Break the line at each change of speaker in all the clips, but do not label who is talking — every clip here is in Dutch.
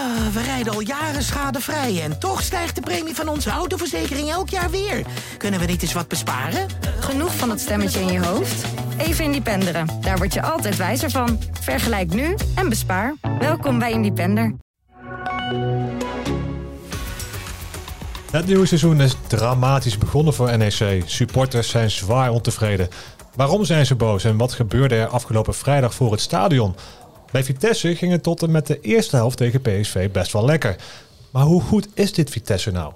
Ah, we rijden al jaren schadevrij en toch stijgt de premie van onze autoverzekering elk jaar weer. Kunnen we niet eens wat besparen?
Genoeg van dat stemmetje in je hoofd? Even Independeren. Daar word je altijd wijzer van. Vergelijk nu en bespaar. Welkom bij Independer.
Het nieuwe seizoen is dramatisch begonnen voor NEC. Supporters zijn zwaar ontevreden. Waarom zijn ze boos en wat gebeurde er afgelopen vrijdag voor het stadion? Bij Vitesse ging het tot en met de eerste helft tegen PSV best wel lekker. Maar hoe goed is dit Vitesse nou?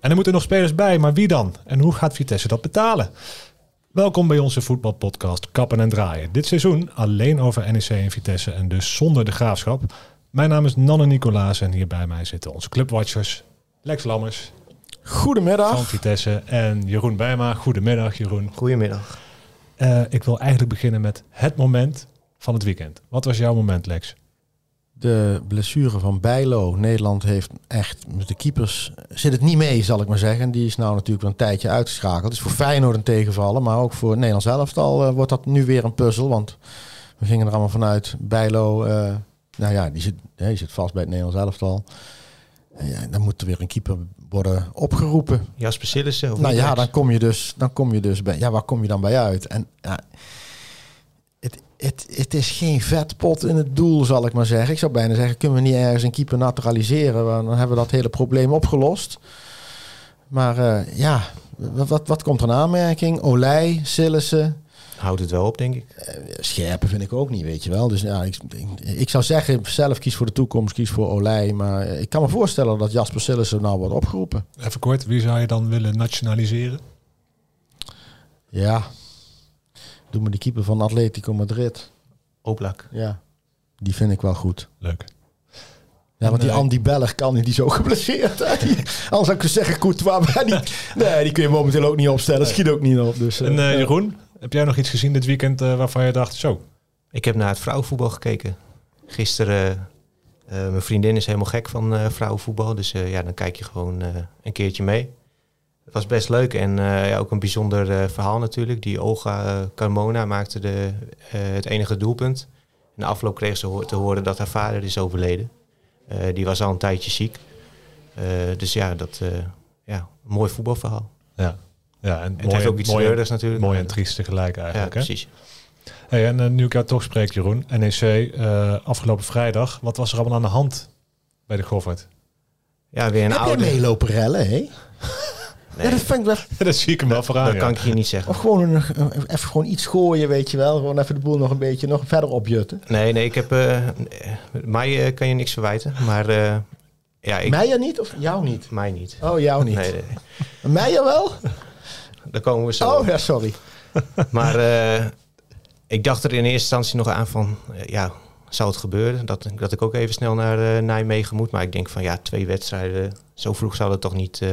En er moeten nog spelers bij, maar wie dan? En hoe gaat Vitesse dat betalen? Welkom bij onze voetbalpodcast Kappen en Draaien. Dit seizoen alleen over NEC en Vitesse en dus zonder de graafschap. Mijn naam is Nanne Nicolaas en hier bij mij zitten onze clubwatchers Lex Lammers
Goedemiddag.
van Vitesse en Jeroen Bijma. Goedemiddag Jeroen.
Goedemiddag.
Uh, ik wil eigenlijk beginnen met het moment van het weekend. Wat was jouw moment Lex?
De blessure van Bijlo. Nederland heeft echt, met de keepers zit het niet mee, zal ik maar zeggen. Die is nou natuurlijk wel een tijdje uitgeschakeld. Dus voor Feyenoord een tegenvallen, maar ook voor Nederland zelf al uh, wordt dat nu weer een puzzel. Want we gingen er allemaal vanuit, Bijlo, uh, nou ja, die zit, die zit vast bij het Nederlands elftal. Ja, dan moet er weer een keeper worden opgeroepen.
Jasper Sillissen?
Nou ja, dan kom je dus, dan kom je dus bij, ja, waar kom je dan bij uit? En ja, het, het, is geen vetpot in het doel, zal ik maar zeggen. Ik zou bijna zeggen, kunnen we niet ergens een keeper naturaliseren? Dan hebben we dat hele probleem opgelost. Maar uh, ja, wat, wat, wat komt er aanmerking? Olij, Sillissen.
Houdt het wel op, denk ik.
Uh, scherpen vind ik ook niet, weet je wel. Dus ja, ik, ik, ik, zou zeggen, zelf kies voor de toekomst, kies voor Olij. Maar ik kan me voorstellen dat Jasper Sillissen nou wordt opgeroepen.
Even kort, wie zou je dan willen nationaliseren?
Ja, doe me die keeper van Atletico Madrid.
Oblak.
Ja, die vind ik wel goed.
Leuk.
Ja, want die Andy Bellig kan niet, die is ook geblesseerd. Anders zou ik zeggen, Courtois, maar die, nee, die kun je momenteel ook niet opstellen. Schiet ook niet op. Dus,
en uh, Jeroen, heb jij nog iets gezien dit weekend uh, waarvan je dacht, zo?
Ik heb naar het vrouwenvoetbal gekeken. Gisteren, uh, mijn vriendin is helemaal gek van vrouwenvoetbal. Dus ja, dan kijk je gewoon een keertje mee. Het was best leuk en ja, ook een bijzonder verhaal natuurlijk. Die Olga Carmona maakte de, het enige doelpunt. In de afloop kreeg ze te horen dat haar vader is overleden. Uh, die was al een tijdje ziek. Uh, dus ja, dat uh, ja, een mooi voetbalverhaal.
Ja, ja en
het mooi, heeft ook iets mooi, natuurlijk.
Mooi en triest tegelijk eigenlijk.
Ja, precies.
Hè? Hey, en nu ik jou toch spreek, Jeroen. NEC, afgelopen vrijdag. Wat was er allemaal aan de hand bij de Goffert?
Ja, weer een
Heb
oude...
meelopen rellen, hè?
Nee.
Ja, dat vind ik wel...
dat zie ik hem wel vooraan.
Dat
ja.
kan ik je niet zeggen.
Of gewoon een, even gewoon iets gooien, weet je wel. Gewoon even de boel nog een beetje nog verder opjutten.
Nee, nee, ik heb... Uh, mij uh, kan je niks verwijten, maar... Uh, ja, ik...
Meijer niet of jou niet?
Mij niet.
Oh, jou niet.
Nee, nee.
Meijer wel?
Daar komen we zo
Oh,
op.
ja, sorry.
Maar ik dacht er in eerste instantie nog aan van... ja, zou het gebeuren? Dat, dat ik ook even snel naar Nijmegen moet. Maar ik denk van ja, twee wedstrijden... Zo vroeg zou dat toch niet... Uh,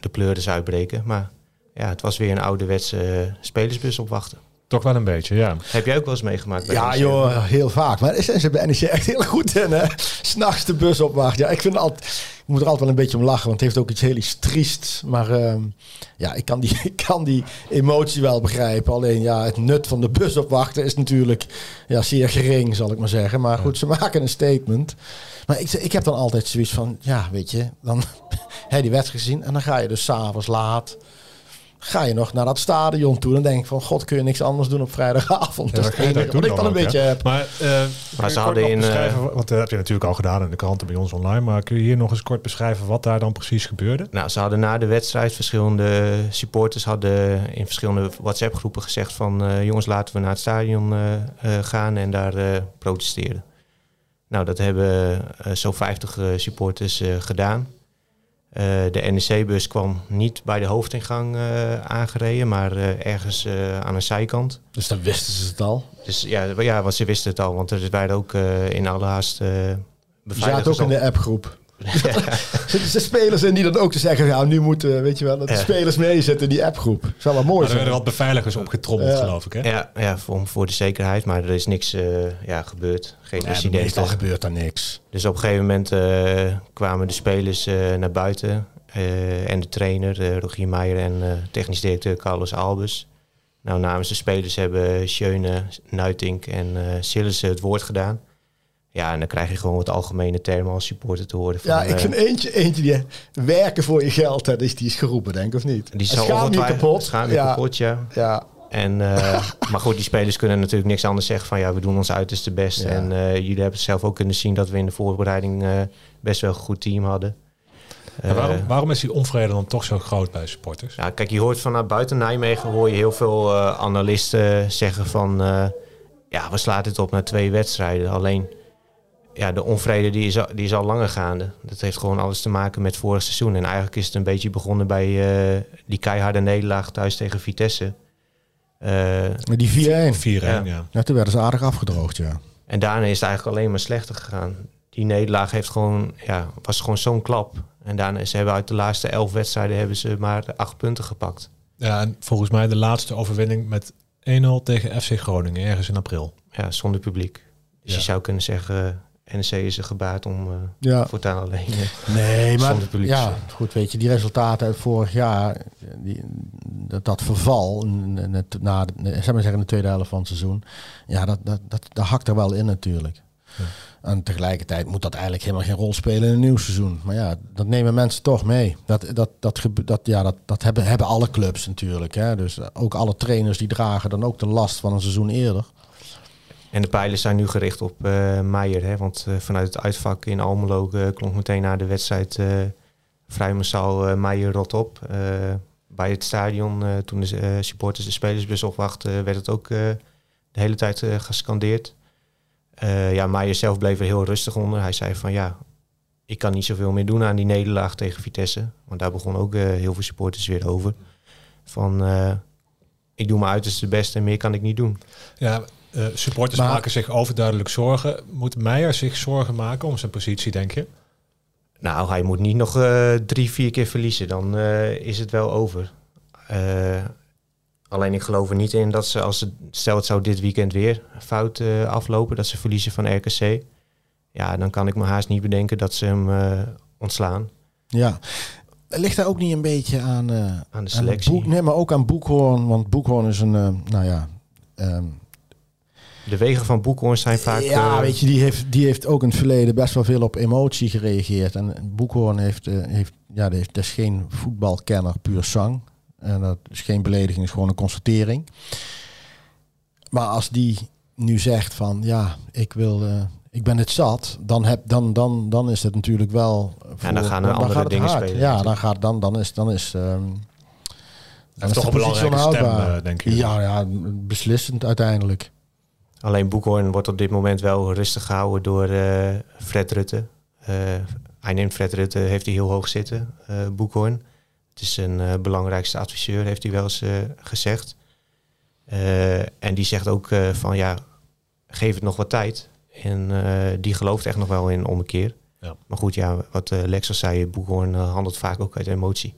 de pleuris uitbreken. Maar ja, het was weer een ouderwetse uh, spelersbus opwachten.
Toch wel een beetje, ja.
Heb jij ook wel eens meegemaakt? Bij
ja,
NEC?
joh, heel vaak. Maar zijn ze bij NEC echt heel goed in, hè? S'nachts de bus opwachten. Ja, ik vind altijd... Ik moet er altijd wel een beetje om lachen, want het heeft ook iets heel iets triests. Maar uh, ja, ik kan, die, ik kan die emotie wel begrijpen. Alleen ja, het nut van de bus opwachten is natuurlijk ja, zeer gering, zal ik maar zeggen. Maar goed, ze maken een statement. Maar ik, ik heb dan altijd zoiets van, ja, weet je, dan heb je die wedstrijd gezien en dan ga je dus s'avonds laat, ga je nog naar dat stadion toe. Dan denk ik van, god, kun je niks anders doen op vrijdagavond.
Ja,
dat is het enige wat ik dan een beetje heb.
Maar, uh,
Maar ze hadden in, uh,
want dat heb je natuurlijk al gedaan in de kranten bij ons online. Maar kun je hier nog eens kort beschrijven wat daar dan precies gebeurde?
Nou, ze hadden na de wedstrijd verschillende supporters hadden in verschillende WhatsApp groepen gezegd van uh, jongens laten we naar het stadion gaan en daar protesteren. Nou, dat hebben uh, zo'n 50 uh, supporters uh, gedaan. Uh, de NEC-bus kwam niet bij de hoofdingang aangereden, maar ergens aan een zijkant.
Dus dan wisten ze het al?
Dus ja, ja want ze wisten het al, want er waren ook in alle haast
Ze zaten ook in de appgroep. Zitten ze spelers in die dan ook te zeggen, ja, nu moeten, weet je wel, dat de
Ja.
spelers meezitten in die appgroep. Zou wel mooi
Maar er
zijn.
werden wat beveiligers opgetrommeld,
Ja.
geloof ik. Hè?
Ja, ja voor, voor de zekerheid, maar er is niks eh, ja, gebeurd. Geen
Ja, meestal gebeurt er niks.
Dus op een gegeven moment eh, kwamen de spelers eh, naar buiten. eh, en de trainer, eh, Rogier Meijer en eh, technisch directeur Carlos Albers. Nou, namens de spelers hebben Schöne, Nuitink en eh Sillissen het woord gedaan. Ja, en dan krijg je gewoon wat algemene termen als supporter te horen. Van,
Ja, ik
eh,
vind eentje, eentje die werken voor je geld, hè, dus die is geroepen, denk ik, of niet?
die
En
zal
schaam je kapot.
Schaam je
ja,
kapot, ja.
ja,
En, eh, maar goed, die spelers kunnen natuurlijk niks anders zeggen van ja, we doen ons uiterste best.
Ja.
En eh, jullie hebben het zelf ook kunnen zien dat we in de voorbereiding eh, best wel een goed team hadden.
En
Eh,
waarom, waarom is die onvrede dan toch zo groot bij supporters?
ja, kijk, je hoort vanuit buiten Nijmegen hoor je heel veel eh, analisten zeggen van eh, ja, we slaan dit op na twee wedstrijden. Alleen ja, de onvrede die is, al, die is al langer gaande. Dat heeft gewoon alles te maken met vorig seizoen. En eigenlijk is het een beetje begonnen bij eh, die keiharde nederlaag thuis tegen Vitesse. Eh,
maar die 4-1.
4-1, ja.
Ja.
Ja, toen werden ze aardig afgedroogd, ja.
En daarna is het eigenlijk alleen maar slechter gegaan. Die nederlaag heeft gewoon, ja, was gewoon zo'n klap. En daarna is, ze hebben uit de laatste elf wedstrijden hebben ze maar acht punten gepakt.
Ja, en volgens mij de laatste overwinning met 1-0 tegen FC Groningen, ergens in april.
Ja, zonder publiek. Dus
Ja.
je zou kunnen zeggen, NEC is er gebaat om eh
Ja,
voortaan alleen. eh,
nee, maar
publiek.
ja, goed, weet je, die resultaten uit vorig jaar, die, dat, dat verval, het- na, de, zeg maar zeggen, de tweede helft van het seizoen, ja, dat, dat, dat, dat hakt er wel in natuurlijk.
Ja.
En tegelijkertijd moet dat eigenlijk helemaal geen rol spelen in een nieuw seizoen. Maar ja, dat nemen mensen toch mee. Dat, dat, dat, dat, ja, dat, dat hebben, hebben alle clubs natuurlijk. Hè? Dus ook alle trainers die dragen dan ook de last van een seizoen eerder.
En de pijlen zijn nu gericht op eh Meijer. Hè? Want eh, vanuit het uitvak in Almelo eh, klonk meteen na de wedstrijd vrij massaal Meijer rot op. Bij het stadion, toen de supporters de spelersbus opwachten, werd het ook de hele tijd gescandeerd. Ja, Meijer zelf bleef er heel rustig onder. Hij zei van ja, ik kan niet zoveel meer doen aan die nederlaag tegen Vitesse. Want daar begon ook heel veel supporters weer over. Van ik doe mijn uiterste best en meer kan ik niet doen.
Ja, eh, supporters
Maar-
maken zich overduidelijk zorgen. Moet Meijer zich zorgen maken om zijn positie, denk je?
Nou, hij moet niet nog eh, drie, vier keer verliezen. Dan eh, is het wel over. Eh, alleen ik geloof er niet in dat ze, als ze, stel het zou dit weekend weer fout eh, aflopen, dat ze verliezen van RKC. Ja, dan kan ik me haast niet bedenken dat ze hem eh, ontslaan
Ja. Ligt daar ook niet een beetje aan, eh,
aan de
aan
selectie.
boek, nee, maar ook aan Boekhoorn. Want Boekhoorn is een, eh, nou ja... ehm,
De wegen van Boekhoorn zijn vaak...
ja,
eh,
weet je, die heeft, die heeft ook in het verleden best wel veel op emotie gereageerd. En Boekhoorn heeft, eh, heeft, ja, dat is, dat is geen voetbalkenner puur zang. En dat is geen belediging, is gewoon een constatering. Maar als die nu zegt van, ja, ik wil, eh, ik ben het zat, dan, heb, dan, dan, dan is het natuurlijk wel. Voor,
dan gaan er andere
gaat
dingen
hard.
spelen
Ja, dan gaat dan, dan is, dan is. ehm, dan
Hij
is
toch
de
een
positie
belangrijke stem,
onhoudbaar.
eh, denk je.
Ja, ja, beslissend uiteindelijk.
Alleen Boekhoorn wordt op dit moment wel rustig gehouden door eh, Fred Rutte. Eh, hij neemt Fred Rutte, heeft hij heel hoog zitten, Boekhoorn. Het is zijn belangrijkste adviseur, heeft hij wel eens gezegd. En die zegt ook van ja, geef het nog wat tijd. En die gelooft echt nog wel in ommekeer.
Ja.
Maar goed, ja, wat Lex al zei, Boekhoorn eh, handelt vaak ook uit emotie.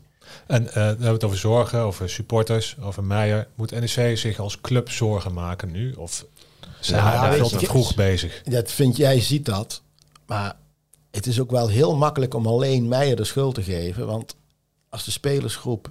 En eh, we hebben het over zorgen, over supporters, over Meijer. Moet NEC zich als club zorgen maken nu? Of zijn
Nou ja,
veel te vroeg bezig?
Dat vind jij, ziet dat. Maar het is ook wel heel makkelijk om alleen Meijer de schuld te geven. Want als de spelersgroep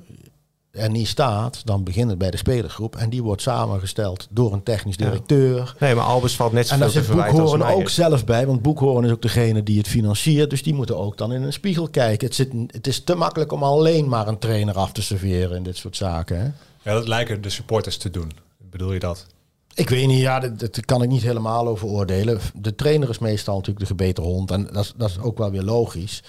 er niet staat, dan begint het bij de spelersgroep. En die wordt samengesteld door een technisch
Ja.
directeur.
Nee, maar Albers valt net
En
zoveel
daar zit Boekhoorn ook zelf bij. Want Boekhoorn is ook degene die het financiert. Dus die moeten ook dan in een spiegel kijken. Het, zit, het is te makkelijk om alleen maar een trainer af te serveren in dit soort zaken. Hè?
Ja, dat lijken de supporters te doen. Bedoel je dat?
Ik weet niet, ja, dat, kan ik niet helemaal over oordelen. De trainer is meestal natuurlijk de gebeten hond. En dat is, dat is ook wel weer logisch.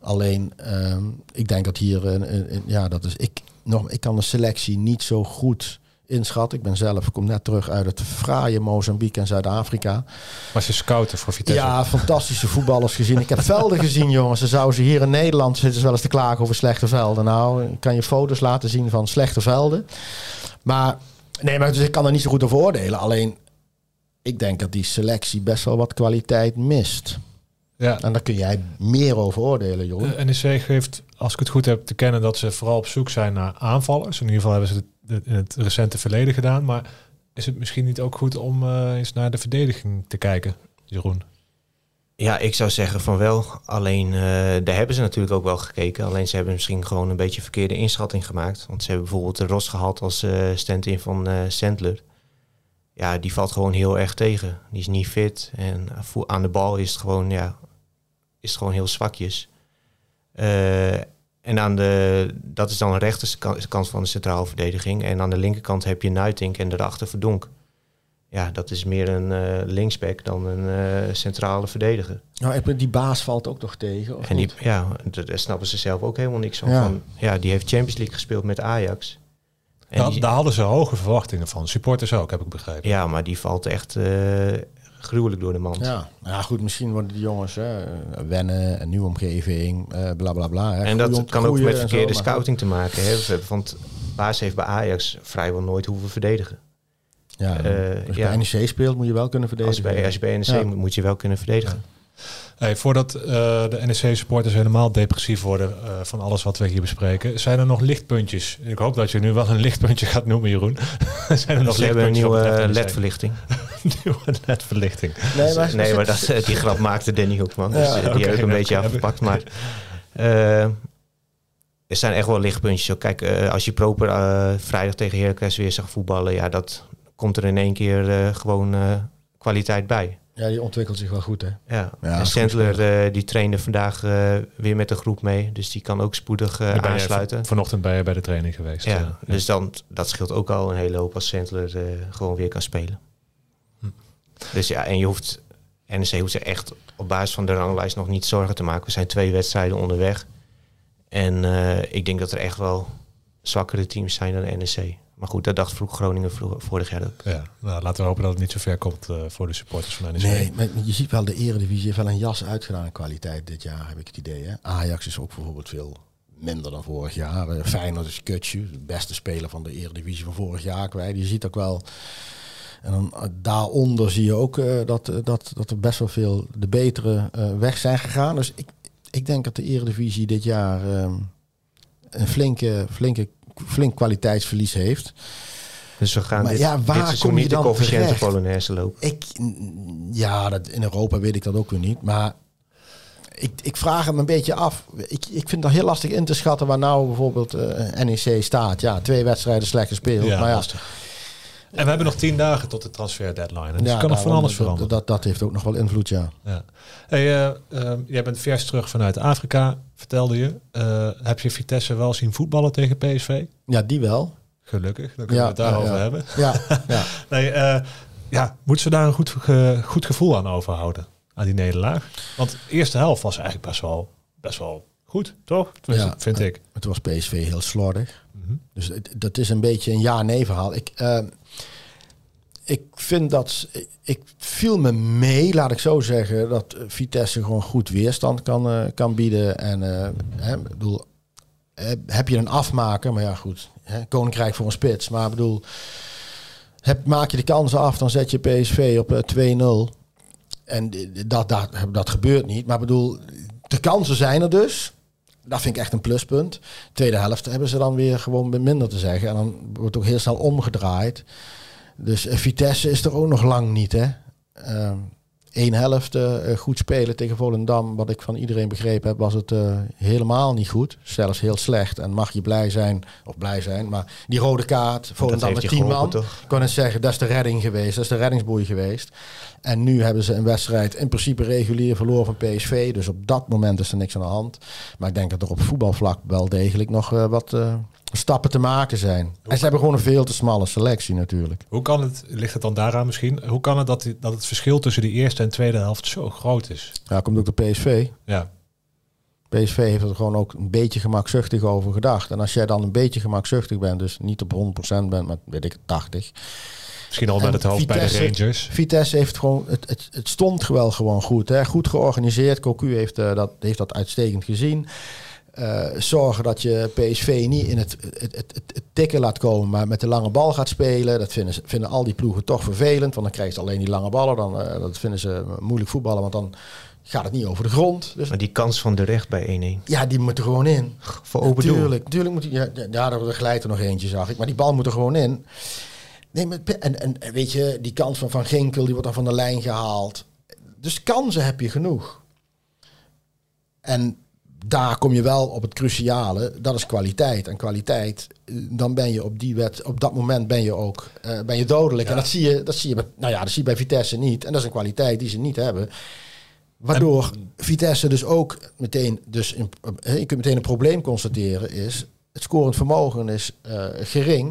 Alleen, ehm, ik denk dat hier, ja, dat is, ik, nog, ik kan de selectie niet zo goed inschatten. Ik ben zelf, kom net terug uit het fraaie Mozambique en Zuid-Afrika.
Maar ze scouten voor Vitesse.
Ja, fantastische voetballers gezien. Ik heb velden gezien, jongens. Ze zouden ze hier in Nederland zitten ze wel eens te klagen over slechte velden. Nou, ik kan je foto's laten zien van slechte velden. Maar nee, maar dus ik kan er niet zo goed over oordelen. Alleen, ik denk dat die selectie best wel wat kwaliteit mist.
ja.
En daar kun jij meer over oordelen, Jeroen.
De NEC geeft, als ik het goed heb, te kennen dat ze vooral op zoek zijn naar aanvallers. In ieder geval hebben ze het het in het recente verleden gedaan. Maar is het misschien niet ook goed om eh, eens naar de verdediging te kijken, Jeroen?
Ja, ik zou zeggen van wel. Alleen eh, daar hebben ze natuurlijk ook wel gekeken. Alleen ze hebben misschien gewoon een beetje verkeerde inschatting gemaakt. Want ze hebben bijvoorbeeld de Ros gehaald als eh stand-in van eh Sandler. ja, die valt gewoon heel erg tegen. Die is niet fit. En aan de bal is het gewoon, ja, is gewoon heel zwakjes. En aan de, dat is dan de rechterkant van de centrale verdediging. En aan de linkerkant heb je Nuitink en daarachter Verdonk. Ja, dat is meer een eh, linksback dan een eh, centrale verdediger.
Nou, die baas valt ook nog tegen. Of
En die,
niet?
ja, daar snappen ze zelf ook helemaal niks van.
Ja.
Van, ja, die heeft Champions League gespeeld met Ajax. En
Daar,
die-
daar hadden ze hoge verwachtingen van. Supporters ook, heb ik begrepen.
ja, maar die valt echt eh, gruwelijk door de mand.
Ja. ja, goed, misschien worden die jongens hè, wennen, een nieuwe omgeving, eh bla bla bla. Hè,
En dat
groeien-
kan ook met
zo,
verkeerde
maar
scouting te maken hebben. Want Baas heeft bij Ajax vrijwel nooit hoeven verdedigen.
Ja,
Eh,
als je
ja.
bij NEC speelt, moet je wel kunnen
Als
verdedigen.
je bij, als je bij NEC
Ja.
moet, moet je wel kunnen verdedigen.
Hey, voordat eh, de NEC-supporters helemaal depressief worden eh, van alles wat we hier bespreken, zijn er nog lichtpuntjes? Ik hoop dat je nu wel een lichtpuntje gaat noemen, Jeroen. zijn er nog
Ze hebben een nieuwe
NEC?
LED-verlichting.
nieuwe LED-verlichting.
Nee, maar,
nee, maar dat, die grap maakte Danny Hoekman. Dus
Ja,
die
oké,
heb ik een beetje afgepakt. Maar eh, er zijn echt wel lichtpuntjes. Kijk, als je proper eh, vrijdag tegen Heracles weer zag voetballen, ja, dat komt er in één keer eh, gewoon eh, kwaliteit bij.
ja, die ontwikkelt zich wel goed, hè?
Ja,
Ja,
en Sandler eh, die trainde vandaag eh, weer met de groep mee. Dus die kan ook spoedig eh, aansluiten.
van- Vanochtend ben je bij de training geweest.
Ja, dus dan, dat scheelt ook al een hele hoop als Sandler eh, gewoon weer kan spelen.
Hm.
Dus ja, en je hoeft, NEC hoeft zich echt op basis van de ranglijst nog niet zorgen te maken. We zijn twee wedstrijden onderweg. En eh, ik denk dat er echt wel zwakkere teams zijn dan NEC. Maar goed, dat dacht vroeg Groningen vorig jaar ook.
Ja, nou, laten we hopen dat het niet zo ver komt eh, voor de supporters van NEC.
Nee, maar je ziet wel de eredivisie heeft wel een jas uitgedaan in kwaliteit dit jaar, heb ik het idee. Hè? Ajax is ook bijvoorbeeld veel minder dan vorig jaar. Eh, Feyenoord is Kutje, de beste speler van de eredivisie van vorig jaar kwijt. Je ziet ook wel... En dan eh, daaronder zie je ook eh, dat, dat, dat er best wel veel de betere weg zijn gegaan. Dus ik, ik denk dat de eredivisie dit jaar ehm, een flinke, flinke, flink kwaliteitsverlies heeft.
Dus we gaan
Maar
dit,
ja, waar
dit
kom je
niet de
dan
coëfficiënte
terecht?
Polonaise lopen.
Ik, ja, dat, in Europa weet ik dat ook weer niet. Maar ik, ik vraag hem een beetje af. Ik, ik vind het heel lastig in te schatten waar nou bijvoorbeeld eh, NEC staat. Ja, twee wedstrijden slecht gespeeld.
Ja,
maar ja,
lastig. En we hebben nog tien dagen tot de transfer deadline. Dus
ja,
kan nog van
daarom,
alles veranderen.
dat, dat heeft ook nog wel invloed, ja.
Ja. Hey, eh, eh, jij bent vers terug vanuit Afrika, vertelde je. Eh, heb je Vitesse wel zien voetballen tegen PSV?
Ja, die wel.
Gelukkig, dan kunnen
Ja,
we het daarover hebben.
Ja, ja.
Nee, ja, moeten ze daar een goed, goed gevoel aan overhouden, aan die nederlaag? Want de eerste helft was eigenlijk best wel, best wel goed, toch? Tenminste,
Ja.
vind ik.
Het was PSV heel slordig.
Mhm.
Dus dat is een beetje een ja-nee verhaal. Ik, eh, ik vind dat... Ik viel me mee, laat ik zo zeggen, dat Vitesse gewoon goed weerstand kan, eh, kan bieden. En eh, hè, bedoel, eh, heb je een afmaker, maar ja goed, hè, Koninkrijk voor een spits. Maar ik bedoel, heb, maak je de kansen af, dan zet je PSV op eh, 2-0. En d- dat, dat, dat gebeurt niet. Maar ik bedoel, de kansen zijn er dus. Dat vind ik echt een pluspunt. Tweede helft hebben ze dan weer gewoon minder te zeggen. En dan wordt ook heel snel omgedraaid. Dus eh, Vitesse is er ook nog lang niet, hè. Ehm Eén helft eh, goed spelen tegen Volendam, wat ik van iedereen begrepen heb, was het eh, helemaal niet goed. Zelfs heel slecht. En mag je blij zijn, of blij zijn, maar die rode kaart, Volendam met 10 man.
toch?
Ik kan het zeggen, dat is de redding geweest, dat is de reddingsboei geweest. En nu hebben ze een wedstrijd in principe regulier verloren van PSV. Dus op dat moment is er niks aan de hand. Maar ik denk dat er op voetbalvlak wel degelijk nog wat stappen te maken zijn. En ze hebben gewoon een veel te smalle selectie natuurlijk.
Hoe kan het, ligt het dan daaraan misschien, hoe kan het dat, die- dat het verschil tussen de eerste en tweede helft zo groot is?
Ja, komt ook de PSV.
Ja,
PSV heeft er gewoon ook een beetje gemakzuchtig over gedacht. En als jij dan een beetje gemakzuchtig bent, dus niet op 100% bent, maar weet ik 80.
misschien al met het hoofd bij de Rangers.
Vitesse heeft gewoon, het, het, het stond wel gewoon goed. Hè? Goed georganiseerd. Cocu heeft, eh, dat, heeft dat uitstekend gezien. Eh, zorgen dat je PSV niet in het, het, het, het, het tikken laat komen, maar met de lange bal gaat spelen. Dat vinden, ze, vinden al die ploegen toch vervelend, want dan krijgen ze alleen die lange ballen. Dan, eh, dat vinden ze moeilijk voetballen, want dan gaat het niet over de grond. Dus
Maar die kans van de recht bij 1-1.
ja, die moet er gewoon in.
Voor open.
Tuurlijk, tuurlijk moet die, ja, ja, er glijdt er nog eentje, zag ik. Maar die bal moet er gewoon in. Nee, maar, en en weet je, die kans van Van Ginkel, die wordt dan van de lijn gehaald. Dus kansen heb je genoeg. En daar kom je wel op het cruciale. Dat is kwaliteit. En kwaliteit, eh, dan ben je op die wet, op dat moment ben je ook eh, ben je dodelijk. En dat zie je, dat zie je bij, nou ja, dat zie je bij Vitesse niet. En dat is een kwaliteit die ze niet hebben. Waardoor Vitesse dus ook meteen, dus in, eh, je kunt meteen een probleem constateren, is het scorend vermogen is gering.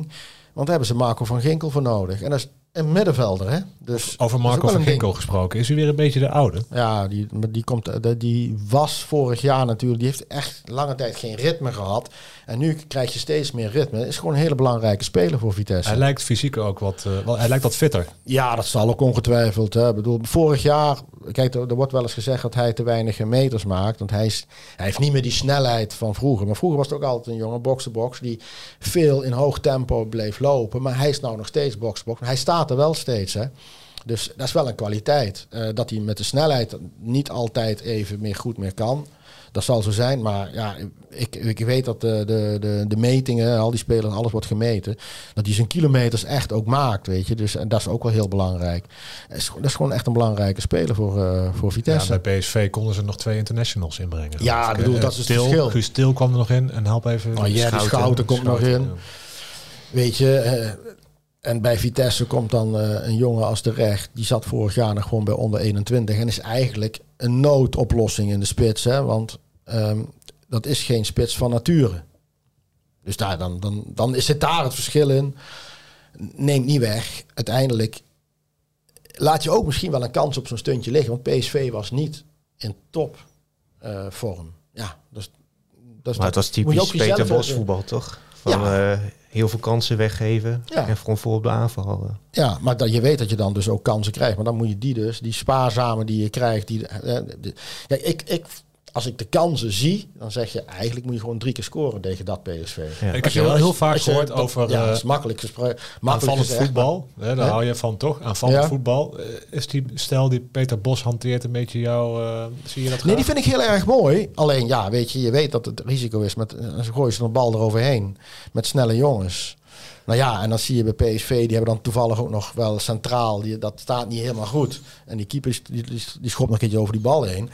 Want daar hebben ze Marco van Ginkel voor nodig. En dat is een middenvelder, hè? Dus
Over Marco van. Ginkel gesproken. Is u weer een beetje de oude?
Ja, die, die, komt, eh, die was vorig jaar natuurlijk, die heeft echt lange tijd geen ritme gehad. En nu krijg je steeds meer ritme. Is gewoon een hele belangrijke speler voor Vitesse.
Hij lijkt fysiek ook wat, eh, wel, hij lijkt wat fitter.
Ja, dat zal ook ongetwijfeld. Hè. Ik bedoel, vorig jaar, kijk, er, er wordt wel eens gezegd dat hij te weinig meters maakt. Want hij, is, hij heeft niet meer die snelheid van vroeger. Maar vroeger was het ook altijd een jongen, box-to-box, die veel in hoog tempo bleef lopen. Maar hij is nou nog steeds box-to-box. Hij staat er wel steeds, hè. Dus dat is wel een kwaliteit. Eh, dat hij met de snelheid niet altijd even meer goed meer kan. Dat zal zo zijn, maar ja, ik, ik weet dat de, de, de, de metingen, al die spelers, alles wordt gemeten. Dat hij zijn kilometers echt ook maakt, weet je. Dus en dat is ook wel heel belangrijk. Dat is, dat is gewoon echt een belangrijke speler voor, eh, voor
Ja,
Vitesse.
bij PSV konden ze nog twee internationals inbrengen.
Ja, ik bedoel, dat is het
Til,
verschil.
Guus Til kwam er nog in en help even.
Oh, Jerry Schouten komt nog in.
ja.
Weet je, eh, en bij Vitesse komt dan eh, een jongen als de recht. Die zat vorig jaar nog gewoon bij onder 21. En is eigenlijk een noodoplossing in de spits. Hè? Want ehm, dat is geen spits van nature. Dus daar, dan, dan, dan is het daar het verschil in. Neemt niet weg. Uiteindelijk laat je ook misschien wel een kans op zo'n stuntje liggen. Want PSV was niet in top eh, vorm. Ja, dus, dus
Maar het was typisch Peter Bos voetbal, toch? Van
Ja.
eh, heel veel kansen weggeven
Ja.
en gewoon vol op de aanval. eh.
Ja, maar dat, je weet dat je dan dus ook kansen krijgt. Maar dan moet je die dus, die spaarzame die je krijgt. Die, eh, de- kijk, ik, ik, als ik de kansen zie, dan zeg je eigenlijk moet je gewoon drie keer scoren tegen dat PSV.
Ja.
Ik heb
Als
je wel heel
als
vaak gehoord
dat-
over
Ja,
eh,
dat is makkelijk gesproken. Makkelijk
aanvallend
gezegd,
voetbal. Hè, daar
Hè?
hou je van toch? Aanvallend
Ja.
voetbal. Eh, Is die stijl die Peter Bos hanteert een beetje jou... eh, zie je dat
Nee, die vind ik heel erg mooi. Alleen ja, weet je, je weet dat het risico is met ze gooien ze een bal eroverheen met snelle jongens. Nou ja, en dan zie je bij PSV, die hebben dan toevallig ook nog wel centraal, die, dat staat niet helemaal goed. En die keeper die, die schopt nog een keertje over die bal heen.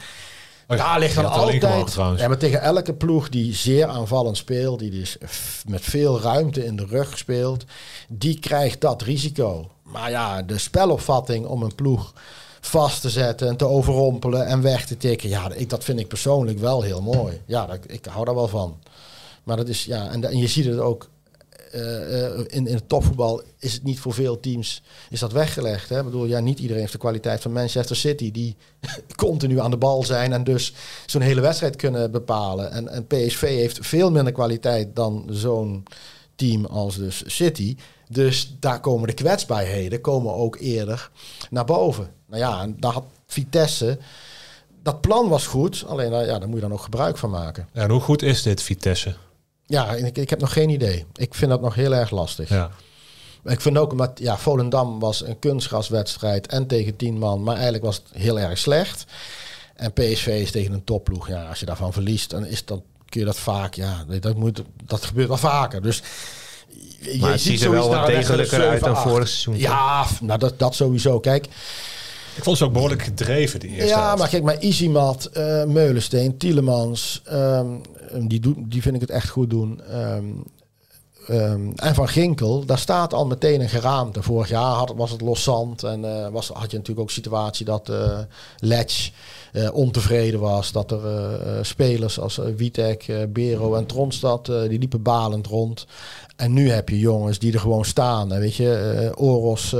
Oh ja,
Daar ligt dan altijd.
trouwens.
Ja, maar tegen elke ploeg die zeer aanvallend speelt, die dus met veel ruimte in de rug speelt, die krijgt dat risico. Maar ja, de spelopvatting om een ploeg vast te zetten en te overrompelen en weg te tikken, ja, ik, dat vind ik persoonlijk wel heel mooi. Ja, dat, ik hou daar wel van. Maar dat is, ja, en, en je ziet het ook in, in het topvoetbal is het niet voor veel teams is dat weggelegd. Hè? Ik bedoel, ja, niet iedereen heeft de kwaliteit van Manchester City, die continu aan de bal zijn en dus zo'n hele wedstrijd kunnen bepalen. En, en PSV heeft veel minder kwaliteit dan zo'n team als dus City. Dus daar komen de kwetsbaarheden komen ook eerder naar boven. Nou ja, en daar had Vitesse. Dat plan was goed, alleen ja, daar moet je dan ook gebruik van maken.
En hoe goed is dit Vitesse?
Ja, ik, ik heb nog geen idee. Ik vind dat nog heel erg lastig.
Ja.
Ik vind ook, omdat ja, Volendam was een kunstgraswedstrijd en tegen tien man, maar eigenlijk was het heel erg slecht. En PSV is tegen een topploeg. Ja, als je daarvan verliest, dan is dat, kun je dat vaak, ja, dat, moet, dat gebeurt wel vaker. Dus je,
Maar het ziet er wel wat degelijker uit dan
7-8.
vorig seizoen.
Ja, nou dat, dat sowieso. Kijk,
Ik vond ze ook behoorlijk gedreven, die eerste
ja,
helft.
maar kijk, maar Izimat, eh Meulensteen, Tielemans, ehm, die, doen, die vind ik het echt goed doen. Ehm, ehm, en Van Ginkel, daar staat al meteen een geraamte. Vorig jaar had, was het loszand en eh, was, had je natuurlijk ook situatie dat eh Letch ontevreden was. Dat er spelers als Witek, Bero en Tronstad, die liepen balend rond. En nu heb je jongens die er gewoon staan. Weet je, Oros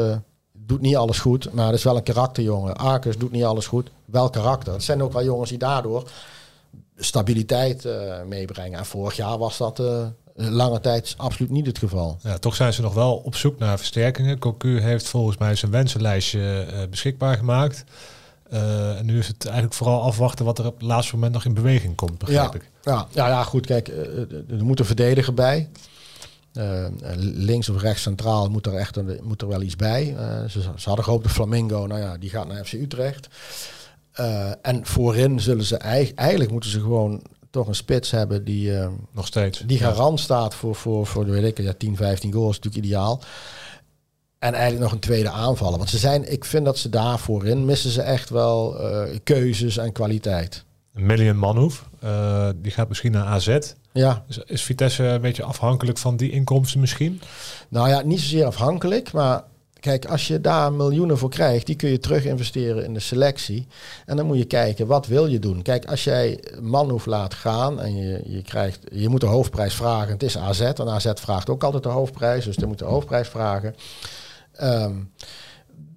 doet niet alles goed, maar is wel een karakterjongen. Arcus doet niet alles goed, wel karakter. Het zijn ook wel jongens die daardoor stabiliteit eh, meebrengen. En vorig jaar was dat eh, lange tijd absoluut niet het geval.
Ja, toch zijn ze nog wel op zoek naar versterkingen. Cocu heeft volgens mij zijn wensenlijstje eh, beschikbaar gemaakt. En nu is het eigenlijk vooral afwachten wat er op het laatste moment nog in beweging komt, begrijp
Ja.
ik.
Ja, ja, ja, goed, kijk, er moet een verdediger bij. Eh, links of rechts centraal moet er echt een, moet er wel iets bij. Eh, ze, ze hadden gehoopt de Flamingo, nou ja, die gaat naar FC Utrecht. Eh, en voorin zullen ze eigenlijk, eigenlijk moeten ze gewoon toch een spits hebben die, eh,
Nog steeds.
die
Ja.
garant staat voor, voor, voor de weet ik, ja, 10, 15 goals, is natuurlijk ideaal. En eigenlijk nog een tweede aanvallen. Want ze zijn, ik vind dat ze daar voorin missen ze echt wel eh, keuzes en kwaliteit.
Million Manhoef. Uh, die gaat misschien naar AZ.
Ja.
Is, is Vitesse een beetje afhankelijk van die inkomsten misschien?
Nou ja, niet zozeer afhankelijk, maar Kijk, als je daar miljoenen voor krijgt, die kun je terug investeren in de selectie. En dan moet je kijken, wat wil je doen? Kijk, als jij Manhoef laat gaan en je, je, krijgt, je moet de hoofdprijs vragen. Het is AZ, en AZ vraagt ook altijd de hoofdprijs, dus dan moet de hoofdprijs vragen. Ehm,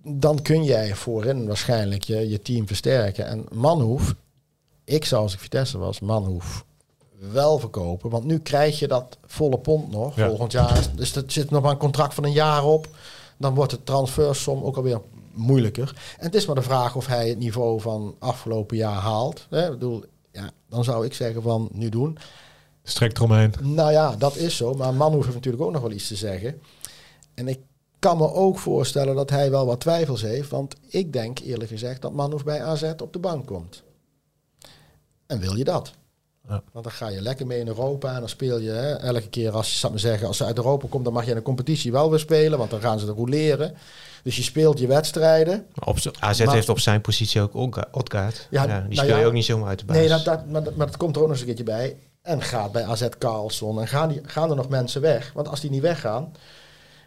dan kun jij voorin waarschijnlijk je, je team versterken. En Manhoef, ik zou als ik Vitesse was, Manhoef wel verkopen. Want nu krijg je dat volle pond nog volgend jaar. Dus er zit nog maar een contract van een jaar op dan wordt de transfersom ook alweer moeilijker. En het is maar de vraag of hij het niveau van afgelopen jaar haalt. Hè? Ik bedoel, ja, dan zou ik zeggen van nu doen.
Strekt eromheen.
Nou ja, dat is zo. Maar Manhoef heeft natuurlijk ook nog wel iets te zeggen. En ik kan me ook voorstellen dat hij wel wat twijfels heeft. Want ik denk eerlijk gezegd dat Manhoef bij AZ op de bank komt. En wil je dat? Ja. Want dan ga je lekker mee in Europa en dan speel je hè, elke keer als je zou zeggen, als ze uit Europa komt, dan mag je in een competitie wel weer spelen, want dan gaan ze er roleren. Dus je speelt je wedstrijden.
Op AZ heeft op zijn positie ook Odgaard. Ja, die nou speel je ook niet zomaar uit de basis.
Nee, dat, dat, maar, dat, maar dat komt er ook nog eens een keertje bij. En gaat bij AZ Carlson. En gaan, die, gaan er nog mensen weg? Want als die niet weggaan,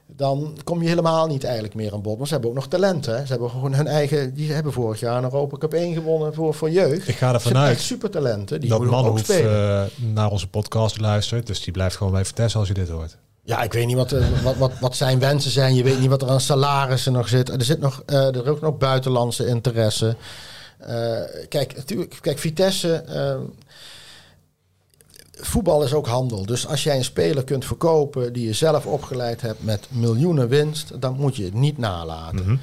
dan kom je helemaal niet eigenlijk meer aan bod. Maar ze hebben ook nog talent. Hè? Ze hebben gewoon hun eigen. Die hebben vorig jaar een Europa Cup 1 gewonnen voor, voor jeugd.
Ik ga ervan uit.
supertalenten. Die
dat man
ook
spelen. Uh, naar onze podcast luistert. Dus die blijft gewoon bij Vitesse als je dit hoort.
Ja, ik weet niet wat, uh, wat, wat, wat zijn wensen zijn. Je weet niet wat er aan salarissen nog zit. Er zit nog, uh, er ook nog buitenlandse interesse. kijk, natuurlijk, kijk, Vitesse voetbal is ook handel. Dus als jij een speler kunt verkopen die je zelf opgeleid hebt met miljoenen winst, dan moet je het niet nalaten. Mhm.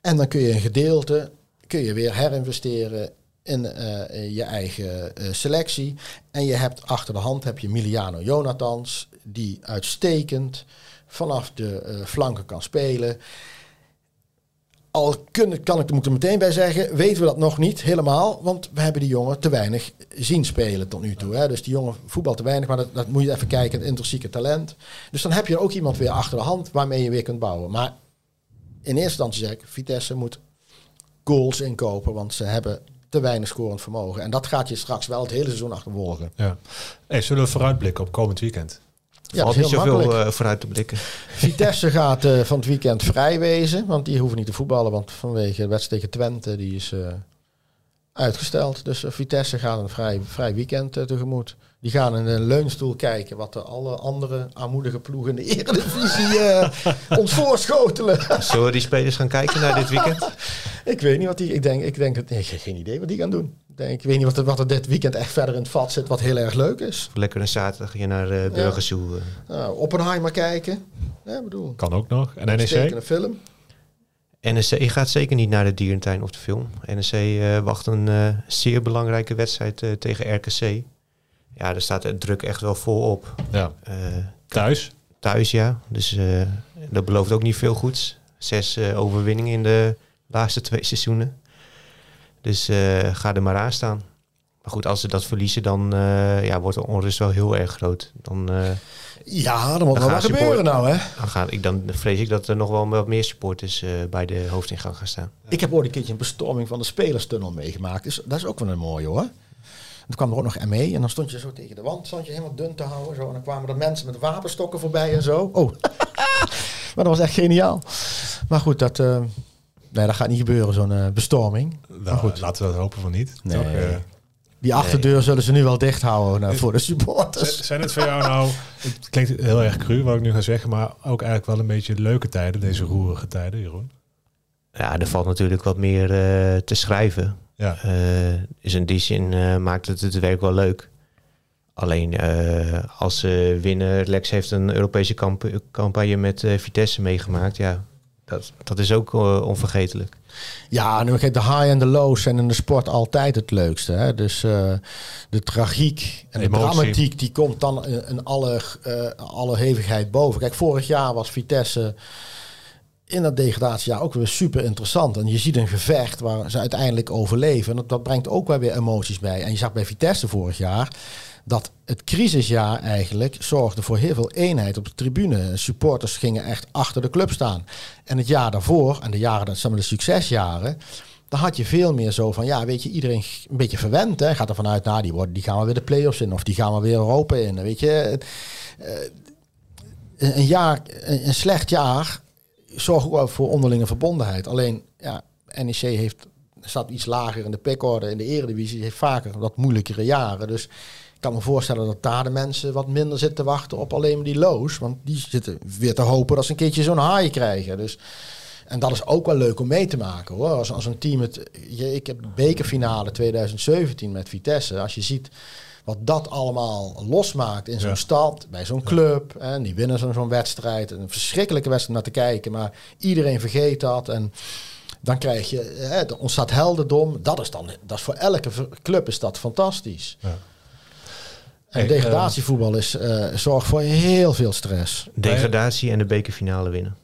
En dan kun je een gedeelte kun je weer herinvesteren in uh, je eigen uh, selectie. En je hebt achter de hand heb je Miliano Jonathans, die uitstekend vanaf de uh, flanken kan spelen. Al kun, kan ik er meteen bij zeggen, weten we dat nog niet helemaal. Want we hebben die jongen te weinig zien spelen tot nu toe. Hè. Dus die jongen voetbal te weinig, maar dat, dat moet je even kijken, het intrinsieke talent. Dus dan heb je ook iemand weer achter de hand waarmee je weer kunt bouwen. Maar in eerste instantie zeg ik, Vitesse moet goals inkopen, want ze hebben te weinig scorend vermogen. En dat gaat je straks wel het hele seizoen achtervolgen.
Ja. Hey, zullen we vooruitblikken op komend weekend?
Ja, Valt niet zoveel uh, vooruit te blikken.
Vitesse gaat uh, van het weekend vrij wezen. Want die hoeven niet te voetballen. Want vanwege de wedstrijd tegen Twente, die is uh, uitgesteld. Dus Vitesse gaat een vrij, vrij weekend tegemoet. Die gaan in een leunstoel kijken wat de alle andere armoedige ploegen in de Eredivisie ons voorschotelen.
Zullen die spelers gaan kijken naar dit weekend?
ik weet niet wat die... Ik denk, ik denk, nee, geen idee wat die gaan doen denk, ik weet niet wat er, wat er dit weekend echt verder in het vat zit, wat heel erg leuk is.
Lekker een zaterdag je naar uh, Burgers ja.
Nou, Oppenheimer kijken. Ja, bedoel.
Kan ook nog. En NEC?
Een film.
NEC gaat zeker niet naar de dierentuin of de film. NEC uh, wacht een uh, zeer belangrijke wedstrijd uh, tegen RKC. Ja, daar staat de druk echt wel vol op.
Ja. thuis?
Thuis, ja. Dus dat belooft ook niet veel goeds. Zes overwinningen in de laatste twee seizoenen. Dus uh, ga er maar aan staan. Maar goed, als ze dat verliezen, dan uh, ja, wordt de onrust wel heel erg groot. Dan, uh,
ja, dan moet wel wat gebeuren nou, hè?
Dan, gaan, ik, dan vrees ik dat er nog wel wat meer supporters bij de hoofdingang gaan staan.
Ik heb ooit een keertje een bestorming van de spelerstunnel meegemaakt. Dus dat is ook wel een mooie, hoor. En toen kwam er ook nog ME en dan stond je zo tegen de wand, stond je helemaal dun te houden. Zo, en dan kwamen er mensen met wapenstokken voorbij en zo. Oh, maar dat was echt geniaal. Maar goed, dat... Nee, dat gaat niet gebeuren, zo'n uh, bestorming.
Nou, goed. Laten we dat hopen van niet.
Nee. Toch, uh, die achterdeur zullen ze nu wel dicht houden nou, voor de supporters.
Zijn het voor jou nou, het klinkt heel erg cru wat ik nu ga zeggen, maar ook eigenlijk wel een beetje leuke tijden, deze roerige tijden, Jeroen?
Ja, er valt natuurlijk wat meer uh, te schrijven. Ja. is in die zin maakt het het werk wel leuk. Alleen als ze winnen, Lex heeft een Europese campagne met Vitesse meegemaakt. Ja, dat, dat is ook uh, onvergetelijk.
Ja, nu de high en de lows zijn in de sport altijd het leukste. Hè? Dus uh, de tragiek en de, de dramatiek die komt dan in, alle, uh, alle hevigheid boven. Kijk, vorig jaar was Vitesse in dat degradatiejaar ook weer super interessant. En je ziet een gevecht waar ze uiteindelijk overleven. En dat, dat brengt ook wel weer emoties bij. En je zag bij Vitesse vorig jaar dat het crisisjaar eigenlijk zorgde voor heel veel eenheid op de tribune. Supporters gingen echt achter de club staan. En het jaar daarvoor, en de jaren, dat zijn de succesjaren, dan had je veel meer zo van, ja, weet je, iedereen een beetje verwend. Hè? Gaat er vanuit, nou, die, worden, die gaan we weer de play-offs in. Of die gaan we weer Europa in. Weet je, uh, een, jaar, een, slecht jaar zorgt ook wel voor onderlinge verbondenheid. Alleen, ja, NEC heeft, staat iets lager in de pickorde. In de eredivisie heeft vaker wat moeilijkere jaren. Dus kan me voorstellen dat daar de mensen wat minder zitten te wachten op alleen maar die loos. Want die zitten weer te hopen dat ze een keertje zo'n haai krijgen. Dus en dat is ook wel leuk om mee te maken hoor. Als, als een team het. Je, ik heb de bekerfinale 2017 met Vitesse. Als je ziet wat dat allemaal losmaakt in zo'n stad, bij zo'n club. En die winnen zo'n zo'n wedstrijd. Een verschrikkelijke wedstrijd naar te kijken. Maar iedereen vergeet dat. En dan krijg je, hè, er ontstaat heldendom. Dat is dan, dat is voor elke club is dat fantastisch. Ja. En degradatievoetbal is, uh, zorgt voor heel veel stress.
Degradatie en de bekerfinale winnen.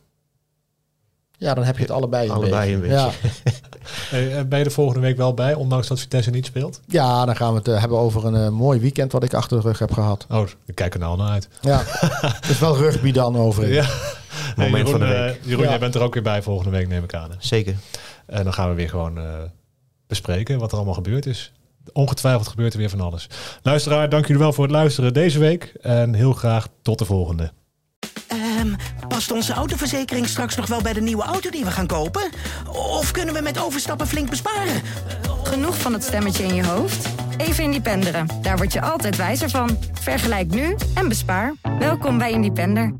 Ja, dan heb je het allebei een
allebei
beetje.
Een
beetje. Ja. ben je er volgende week wel bij, ondanks dat Vitesse niet speelt?
Ja, dan gaan we het uh, hebben over een uh, mooi weekend wat ik achter de rug heb gehad.
Oh, ik kijk er nou naar uit.
Ja, is wel rugby dan over.
Ja. Moment Jeroen, van de week. Uh, Jeroen, ja. jij bent er ook weer bij volgende week, neem ik aan.
Zeker.
En dan gaan we weer gewoon bespreken wat er allemaal gebeurd is. Ongetwijfeld gebeurt er weer van alles. Luisteraar, dank jullie wel voor het luisteren deze week. En heel graag tot de volgende.
Um, past onze autoverzekering straks nog wel bij de nieuwe auto die we gaan kopen? Of kunnen we met overstappen flink besparen?
Genoeg van het stemmetje in je hoofd? Even Independeren. Daar word je altijd wijzer van. Vergelijk nu en bespaar. Welkom bij Independer.